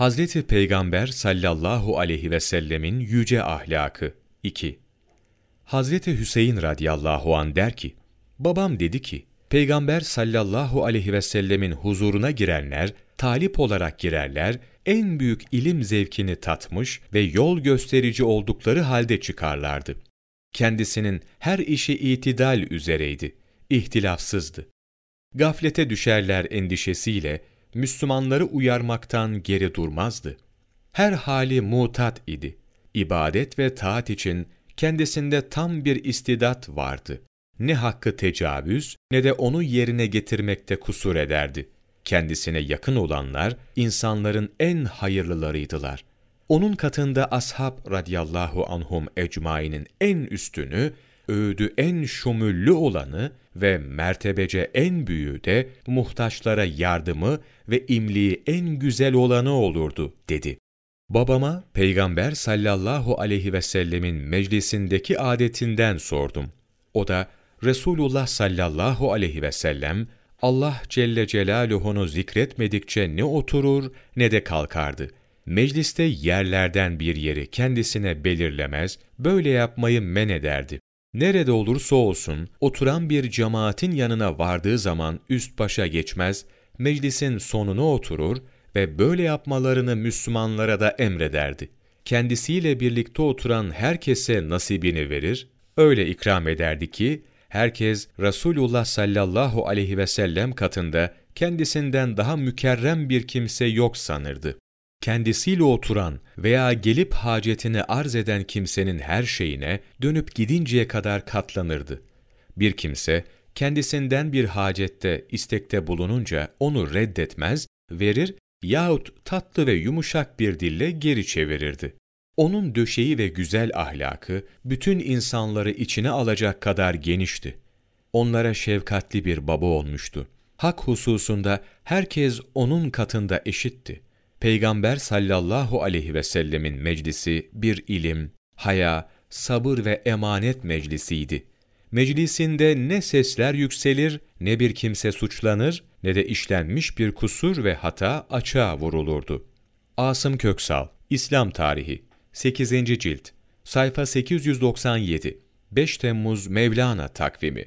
Hazreti Peygamber sallallahu aleyhi ve sellemin yüce ahlakı 2. Hazreti Hüseyin radıyallahu an der ki, babam dedi ki, Peygamber sallallahu aleyhi ve sellemin huzuruna girenler, talip olarak girerler, en büyük ilim zevkini tatmış ve yol gösterici oldukları halde çıkarlardı. Kendisinin her işi itidal üzereydi, ihtilafsızdı. Gaflete düşerler endişesiyle Müslümanları uyarmaktan geri durmazdı. Her hali mutat idi. İbadet ve taat için kendisinde tam bir istidat vardı. Ne hakkı tecavüz ne de onu yerine getirmekte kusur ederdi. Kendisine yakın olanlar insanların en hayırlılarıydılar. Onun katında ashab radıyallahu anhum ecmainin en üstünü, öğüdü en şumüllü olanı ve mertebece en büyüğü de muhtaçlara yardımı ve imliği en güzel olanı olurdu, dedi. Babama Peygamber sallallahu aleyhi ve sellemin meclisindeki adetinden sordum. O da Resulullah sallallahu aleyhi ve sellem Allah Celle Celaluhu'nu zikretmedikçe ne oturur ne de kalkardı. Mecliste yerlerden bir yeri kendisine belirlemez, böyle yapmayı men ederdi. Nerede olursa olsun oturan bir cemaatin yanına vardığı zaman üst başa geçmez, meclisin sonuna oturur ve böyle yapmalarını Müslümanlara da emrederdi. Kendisiyle birlikte oturan herkese nasibini verir, öyle ikram ederdi ki, herkes Resulullah sallallahu aleyhi ve sellem katında kendisinden daha mükerrem bir kimse yok sanırdı. Kendisiyle oturan veya gelip hacetini arz eden kimsenin her şeyine dönüp gidinceye kadar katlanırdı. Bir kimse, kendisinden bir hacette, istekte bulununca onu reddetmez, verir yahut tatlı ve yumuşak bir dille geri çevirirdi. Onun döşeği ve güzel ahlakı bütün insanları içine alacak kadar genişti. Onlara şefkatli bir baba olmuştu. Hak hususunda herkes onun katında eşitti. Peygamber sallallahu aleyhi ve sellemin meclisi bir ilim, haya, sabır ve emanet meclisiydi. Meclisinde ne sesler yükselir, ne bir kimse suçlanır, ne de işlenmiş bir kusur ve hata açığa vurulurdu. Asım Köksal, İslam Tarihi 8. Cilt Sayfa 897 5 Temmuz Mevlana Takvimi